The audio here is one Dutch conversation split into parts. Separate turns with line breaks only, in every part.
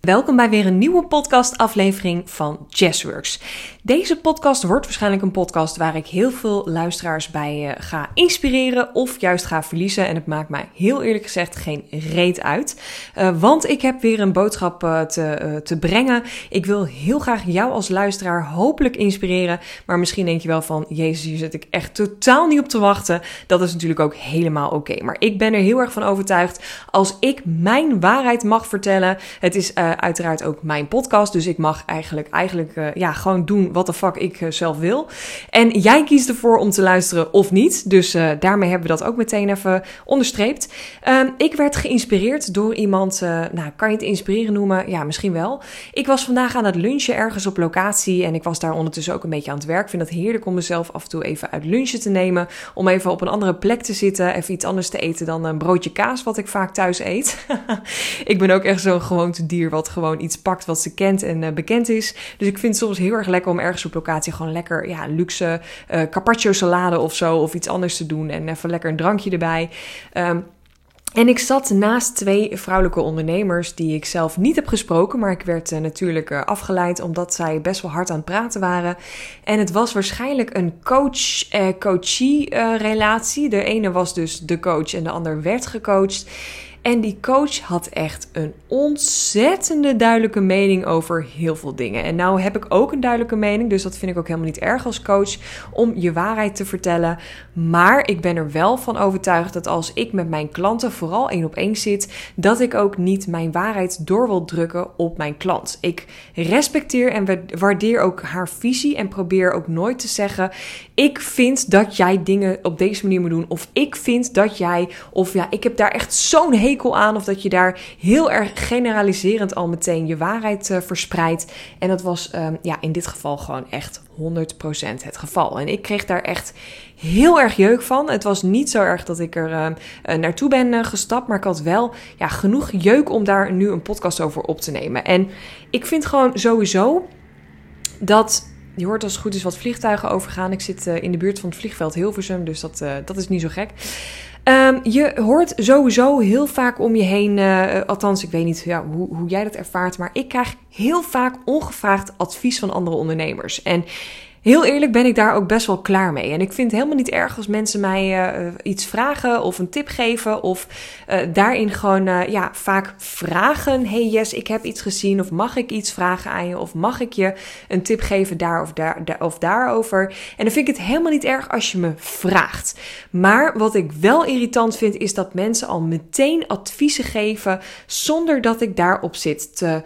Welkom bij weer een nieuwe podcastaflevering van Jazzworks. Deze podcast wordt waarschijnlijk een podcast waar ik heel veel luisteraars bij uh, ga inspireren of juist ga verliezen. En het maakt mij heel eerlijk gezegd geen reet uit. Uh, want ik heb weer een boodschap uh, te, te brengen. Ik wil heel graag jou als luisteraar hopelijk inspireren. Maar misschien denk je wel van, jezus, hier zit ik echt totaal niet op te wachten. Dat is natuurlijk ook helemaal oké. Maar ik ben er heel erg van overtuigd. Als ik mijn waarheid mag vertellen, het is uiteraard ook mijn podcast. Dus ik mag eigenlijk, eigenlijk ja, gewoon doen wat de fuck ik uh, zelf wil. En jij kiest ervoor om te luisteren of niet. Dus daarmee hebben we dat ook meteen even onderstreept. Uh, ik werd geïnspireerd door iemand, nou kan je het inspireren noemen? Ja, misschien wel. Ik was vandaag aan het lunchen ergens op locatie en ik was daar ondertussen ook een beetje aan het werk. Ik vind het heerlijk om mezelf af en toe even uit lunchen te nemen. Om even op een andere plek te zitten, even iets anders te eten dan een broodje kaas wat ik vaak thuis eet. ik ben ook echt zo'n gewoontedier wat gewoon iets pakt wat ze kent en bekend is. Dus ik vind het soms heel erg lekker om ergens op locatie gewoon lekker ja, luxe uh, carpaccio salade of zo of iets anders te doen en even lekker een drankje erbij. Um, en ik zat naast twee vrouwelijke ondernemers die ik zelf niet heb gesproken, maar ik werd uh, natuurlijk afgeleid omdat zij best wel hard aan het praten waren. En het was waarschijnlijk een coach-coachie uh, relatie. De ene was dus de coach en de ander werd gecoacht. En die coach had echt een ontzettende duidelijke mening over heel veel dingen. En nou heb ik ook een duidelijke mening, dus dat vind ik ook helemaal niet erg als coach om je waarheid te vertellen. Maar ik ben er wel van overtuigd dat als ik met mijn klanten vooral één op één zit, dat ik ook niet mijn waarheid door wil drukken op mijn klant. Ik respecteer en waardeer ook haar visie en probeer ook nooit te zeggen: ik vind dat jij dingen op deze manier moet doen, of ik vind dat jij, of ja, ik heb daar echt zo'n aan, of dat je daar heel erg generaliserend al meteen je waarheid uh, verspreidt. En dat was um, ja, in dit geval gewoon echt 100% het geval. En ik kreeg daar echt heel erg jeuk van. Het was niet zo erg dat ik er uh, naartoe ben uh, gestapt, maar ik had wel ja, genoeg jeuk om daar nu een podcast over op te nemen. En ik vind gewoon sowieso dat je hoort als het goed is wat vliegtuigen overgaan. Ik zit in de buurt van het vliegveld Hilversum, dus dat, dat is niet zo gek. Um, je hoort sowieso heel vaak om je heen, uh, althans ik weet niet ja, hoe, hoe jij dat ervaart, maar ik krijg heel vaak ongevraagd advies van andere ondernemers. En Heel eerlijk ben ik daar ook best wel klaar mee. En ik vind het helemaal niet erg als mensen mij uh, iets vragen of een tip geven. Of uh, daarin gewoon ja, vaak vragen. Hey yes, ik heb iets gezien. Of mag ik iets vragen aan je? Of mag ik je een tip geven daar of, daar, daar, of daarover? En dan vind ik het helemaal niet erg als je me vraagt. Maar wat ik wel irritant vind, is dat mensen al meteen adviezen geven. Zonder dat ik daarop zit te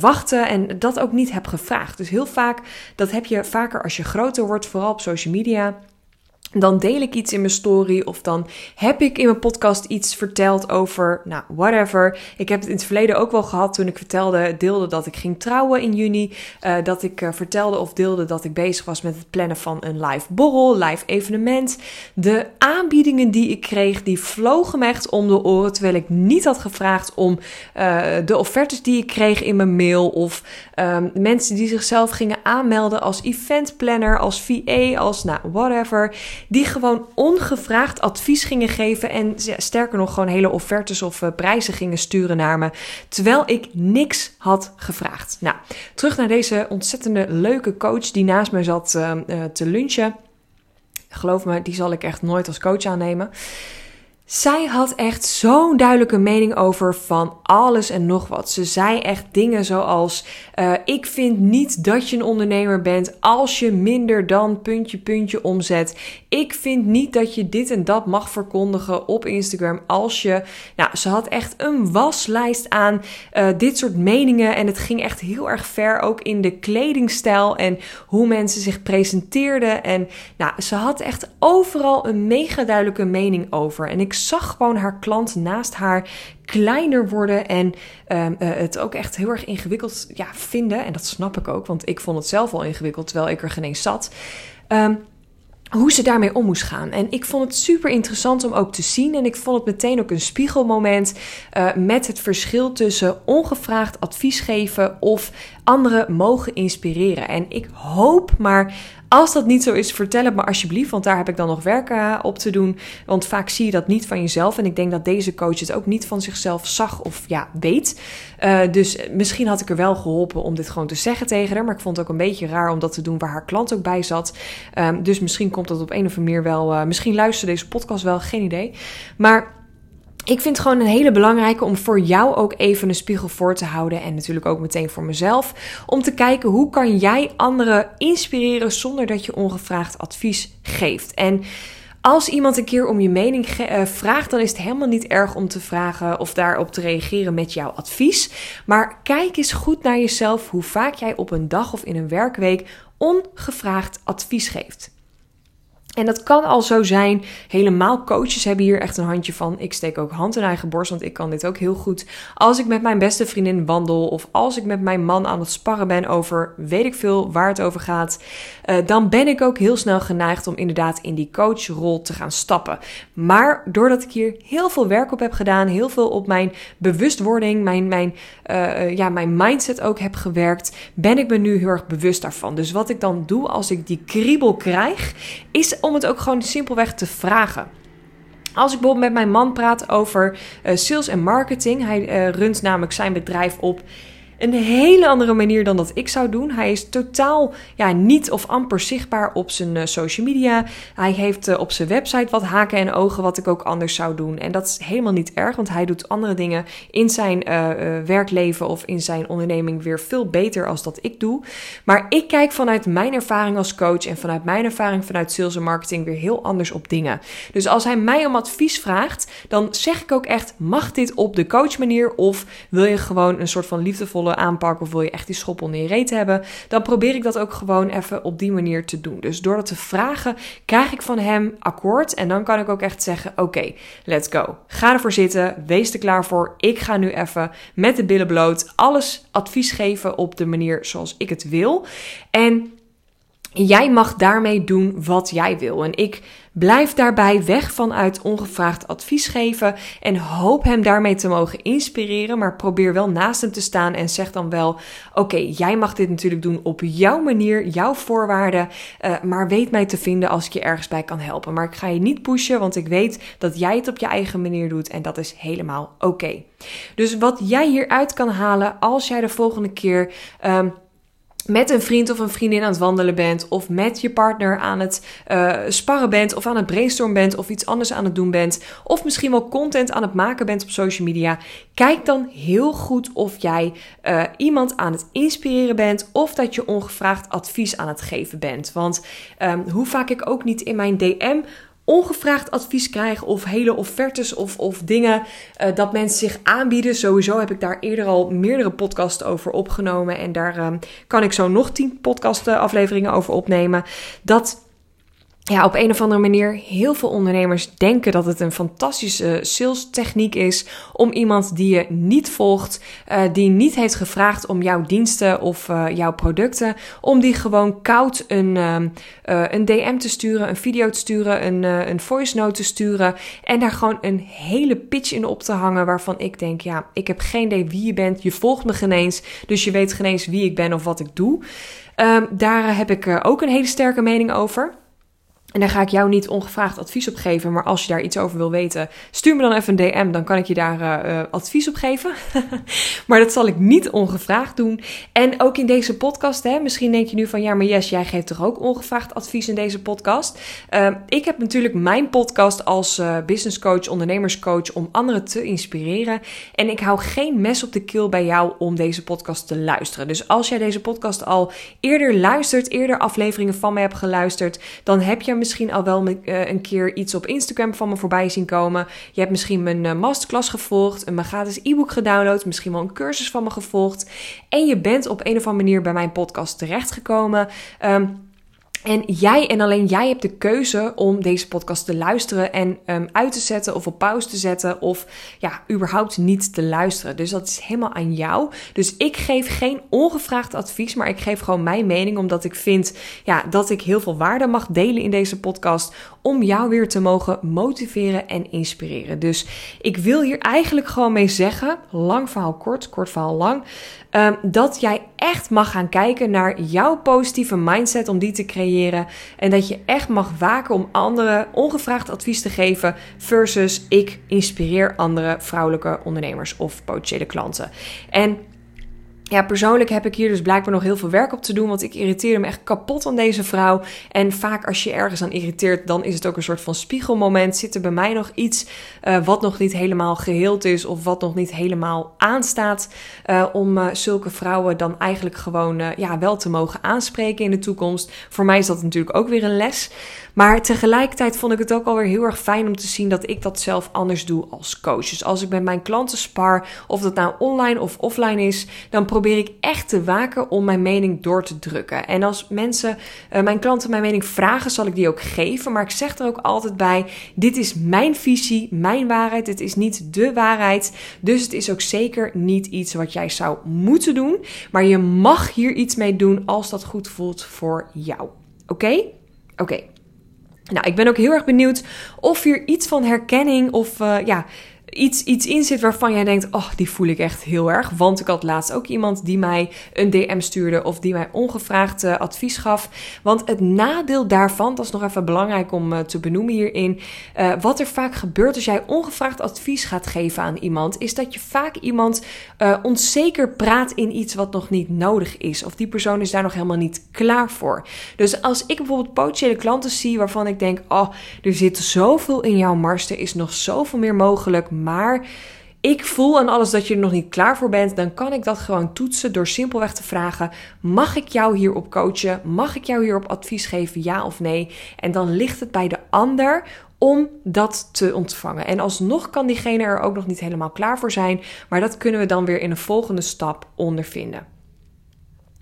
wachten. En dat ook niet heb gevraagd. Dus heel vaak, dat heb je vaker als je groter wordt, vooral op social media, dan deel ik iets in mijn story of dan heb ik in mijn podcast iets verteld over, nou, whatever. Ik heb het in het verleden ook wel gehad toen ik vertelde, deelde dat ik ging trouwen in juni. Uh, dat ik uh, vertelde of deelde dat ik bezig was met het plannen van een live borrel, live evenement. De aanbiedingen die ik kreeg, die vlogen me echt om de oren, terwijl ik niet had gevraagd om uh, de offertes die ik kreeg in mijn mail of um, mensen die zichzelf gingen aanmelden als eventplanner, als VA, als nou, whatever die gewoon ongevraagd advies gingen geven en sterker nog gewoon hele offertes of uh, prijzen gingen sturen naar me, terwijl ik niks had gevraagd. Nou, terug naar deze ontzettende leuke coach die naast me zat uh, uh, te lunchen. Geloof me, die zal ik echt nooit als coach aannemen. Zij had echt zo'n duidelijke mening over van alles en nog wat. Ze zei echt dingen zoals: uh, Ik vind niet dat je een ondernemer bent als je minder dan puntje puntje omzet. Ik vind niet dat je dit en dat mag verkondigen op Instagram als je. Nou, ze had echt een waslijst aan uh, dit soort meningen. En het ging echt heel erg ver ook in de kledingstijl en hoe mensen zich presenteerden. En nou, ze had echt overal een mega duidelijke mening over. En ik zag gewoon haar klant naast haar kleiner worden en um, uh, het ook echt heel erg ingewikkeld ja, vinden. En dat snap ik ook, want ik vond het zelf al ingewikkeld terwijl ik er geen eens zat. Um, hoe ze daarmee om moest gaan. En ik vond het super interessant om ook te zien. En ik vond het meteen ook een spiegelmoment uh, met het verschil tussen ongevraagd advies geven of anderen mogen inspireren. En ik hoop maar Als dat niet zo is, vertel het me alsjeblieft, want daar heb ik dan nog werk uh, op te doen. Want vaak zie je dat niet van jezelf. En ik denk dat deze coach het ook niet van zichzelf zag of ja, weet. Uh, dus misschien had ik er wel geholpen om dit gewoon te zeggen tegen haar. Maar ik vond het ook een beetje raar om dat te doen waar haar klant ook bij zat. Um, dus misschien komt dat op een of andere manier wel. Uh, misschien luistert deze podcast wel, geen idee. Maar ik vind het gewoon een hele belangrijke om voor jou ook even een spiegel voor te houden. En natuurlijk ook meteen voor mezelf. Om te kijken hoe kan jij anderen inspireren zonder dat je ongevraagd advies geeft. En als iemand een keer om je mening uh, vraagt, dan is het helemaal niet erg om te vragen of daarop te reageren met jouw advies. Maar kijk eens goed naar jezelf hoe vaak jij op een dag of in een werkweek ongevraagd advies geeft. En dat kan al zo zijn. Helemaal coaches hebben hier echt een handje van. Ik steek ook hand in eigen borst, want ik kan dit ook heel goed. Als ik met mijn beste vriendin wandel of als ik met mijn man aan het sparren ben over weet ik veel waar het over gaat, uh, dan ben ik ook heel snel geneigd om inderdaad in die coachrol te gaan stappen. Maar doordat ik hier heel veel werk op heb gedaan, heel veel op mijn bewustwording, mijn, mijn, uh, ja, mijn mindset ook heb gewerkt, ben ik me nu heel erg bewust daarvan. Dus wat ik dan doe als ik die kriebel krijg, is om het ook gewoon simpelweg te vragen. Als ik bijvoorbeeld met mijn man praat over uh, sales en marketing, hij uh, runt namelijk zijn bedrijf op een hele andere manier dan dat ik zou doen. Hij is totaal ja, niet of amper zichtbaar op zijn uh, social media. Hij heeft uh, op zijn website wat haken en ogen wat ik ook anders zou doen. En dat is helemaal niet erg, want hij doet andere dingen in zijn uh, werkleven of in zijn onderneming weer veel beter als dat ik doe. Maar ik kijk vanuit mijn ervaring als coach en vanuit mijn ervaring vanuit sales en marketing weer heel anders op dingen. Dus als hij mij om advies vraagt, dan zeg ik ook echt: mag dit op de coach manier of wil je gewoon een soort van liefdevolle aanpak of wil je echt die schop onder je reet hebben, dan probeer ik dat ook gewoon even op die manier te doen. Dus door dat te vragen, krijg ik van hem akkoord en dan kan ik ook echt zeggen: Oké, let's go. Ga ervoor zitten, wees er klaar voor. Ik ga nu even met de billen bloot alles advies geven op de manier zoals ik het wil. En Jij mag daarmee doen wat jij wil. En ik blijf daarbij weg vanuit ongevraagd advies geven en hoop hem daarmee te mogen inspireren. Maar probeer wel naast hem te staan en zeg dan wel: Oké, jij mag dit natuurlijk doen op jouw manier, jouw voorwaarden. Uh, maar weet mij te vinden als ik je ergens bij kan helpen. Maar ik ga je niet pushen, want ik weet dat jij het op je eigen manier doet en dat is helemaal oké. Dus wat jij hieruit kan halen als jij de volgende keer. Um, met een vriend of een vriendin aan het wandelen bent, of met je partner aan het uh, sparren bent, of aan het brainstormen bent, of iets anders aan het doen bent, of misschien wel content aan het maken bent op social media, kijk dan heel goed of jij uh, iemand aan het inspireren bent, of dat je ongevraagd advies aan het geven bent. Want um, hoe vaak ik ook niet in mijn DM ongevraagd advies krijg of hele offertes of, of dingen uh, dat mensen zich aanbieden. Sowieso heb ik daar eerder al meerdere podcasts over opgenomen en daar uh, kan ik zo nog tien podcast afleveringen over opnemen. Dat ja, op een of andere manier heel veel ondernemers denken dat het een fantastische sales techniek is om iemand die je niet volgt, uh, die niet heeft gevraagd om jouw diensten of uh, jouw producten, om die gewoon koud een, uh, een DM te sturen, een video te sturen, een, een voice note te sturen en daar gewoon een hele pitch in op te hangen waarvan ik denk, ja, ik heb geen idee wie je bent, je volgt me geen eens, dus je weet geen eens wie ik ben of wat ik doe. Ehm, daar heb ik ook een hele sterke mening over. En daar ga ik jou niet ongevraagd advies op geven. Maar als je daar iets over wil weten, stuur me dan even een DM. Dan kan ik je daar uh, advies op geven. maar dat zal ik niet ongevraagd doen. En ook in deze podcast, hè, misschien denk je nu van ja, maar Yes, jij geeft toch ook ongevraagd advies in deze podcast? Uh, ik heb natuurlijk mijn podcast als uh, business coach, ondernemerscoach om anderen te inspireren. En ik hou geen mes op de keel bij jou om deze podcast te luisteren. Dus als jij deze podcast al eerder luistert, eerder afleveringen van mij hebt geluisterd, dan heb je misschien al wel uh, een keer iets op Instagram van me voorbij zien komen. Je hebt misschien mijn uh, masterclass gevolgd, een gratis e-book gedownload, misschien wel een cursus van me gevolgd. En je bent op een of andere manier bij mijn podcast terechtgekomen. Um, en jij en alleen jij hebt de keuze om deze podcast te luisteren en um, uit te zetten of op pauze te zetten of ja, überhaupt niet te luisteren. Dus dat is helemaal aan jou. Dus ik geef geen ongevraagd advies, maar ik geef gewoon mijn mening omdat ik vind ja, dat ik heel veel waarde mag delen in deze podcast om jou weer te mogen motiveren en inspireren. Dus ik wil hier eigenlijk gewoon mee zeggen, lang verhaal kort, kort verhaal lang, um, dat jij echt mag gaan kijken naar jouw positieve mindset om die te creëren. En dat je echt mag waken om anderen ongevraagd advies te geven. Versus ik inspireer andere vrouwelijke ondernemers of potentiële klanten. En ja, persoonlijk heb ik hier dus blijkbaar nog heel veel werk op te doen. Want ik irriteerde me echt kapot aan deze vrouw. En vaak als je ergens aan irriteert, dan is het ook een soort van spiegelmoment. Zit er bij mij nog iets uh, wat nog niet helemaal geheeld is. Of wat nog niet helemaal aanstaat. Uh, om uh, zulke vrouwen dan eigenlijk gewoon ja, wel te mogen aanspreken in de toekomst. Voor mij is dat natuurlijk ook weer een les. Maar tegelijkertijd vond ik het ook alweer heel erg fijn om te zien dat ik dat zelf anders doe als coach. Dus als ik met mijn klanten spar, of dat nou online of offline is, dan probeer ik echt te waken om mijn mening door te drukken. En als mensen, uh, mijn klanten mijn mening vragen, zal ik die ook geven. Maar ik zeg er ook altijd bij: dit is mijn visie, mijn waarheid. Het is niet de waarheid. Dus het is ook zeker niet iets wat jij zou moeten doen. Maar je mag hier iets mee doen als dat goed voelt voor jou. Oké? Oké. Nou, ik ben ook heel erg benieuwd of hier iets van herkenning of uh, ja, iets, iets in zit waarvan jij denkt: Oh, die voel ik echt heel erg. Want ik had laatst ook iemand die mij een DM stuurde of die mij ongevraagd uh, advies gaf. Want het nadeel daarvan, dat is nog even belangrijk om uh, te benoemen hierin. Uh, wat er vaak gebeurt als jij ongevraagd advies gaat geven aan iemand, is dat je vaak iemand onzeker praat in iets wat nog niet nodig is. Of die persoon is daar nog helemaal niet klaar voor. Dus als ik bijvoorbeeld potentiële klanten zie waarvan ik denk: Oh, er zit zoveel in jouw mars, er is nog zoveel meer mogelijk maar ik voel aan alles dat je er nog niet klaar voor bent, dan kan ik dat gewoon toetsen door simpelweg te vragen: mag ik jou hierop coachen? Mag ik jou hierop advies geven, ja of nee? En dan ligt het bij de ander om dat te ontvangen. En alsnog kan diegene er ook nog niet helemaal klaar voor zijn, maar dat kunnen we dan weer in een volgende stap ondervinden.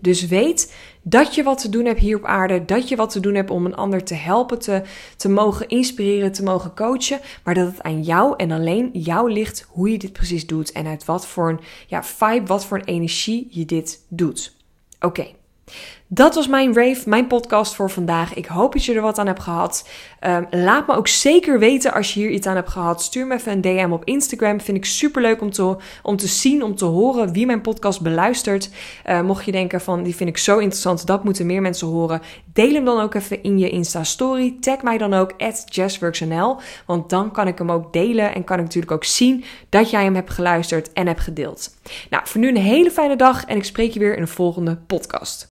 Dus weet dat je wat te doen hebt hier op aarde, dat je wat te doen hebt om een ander te helpen, te, te mogen inspireren, te mogen coachen, maar dat het aan jou en alleen jou ligt hoe je dit precies doet en uit wat voor een ja, vibe, wat voor een energie je dit doet. Oké. Dat was mijn rave, mijn podcast voor vandaag. Ik hoop dat je er wat aan hebt gehad. Um, laat me ook zeker weten als je hier iets aan hebt gehad. Stuur me even een DM op Instagram. Vind ik super leuk om te, om te zien, om te horen wie mijn podcast beluistert. Uh, mocht je denken van die vind ik zo interessant, dat moeten meer mensen horen. Deel hem dan ook even in je Insta story. Tag mij dan ook at jazzworksnl. Want dan kan ik hem ook delen en kan ik natuurlijk ook zien dat jij hem hebt geluisterd en hebt gedeeld. Nou, voor nu een hele fijne dag en ik spreek je weer in een volgende podcast.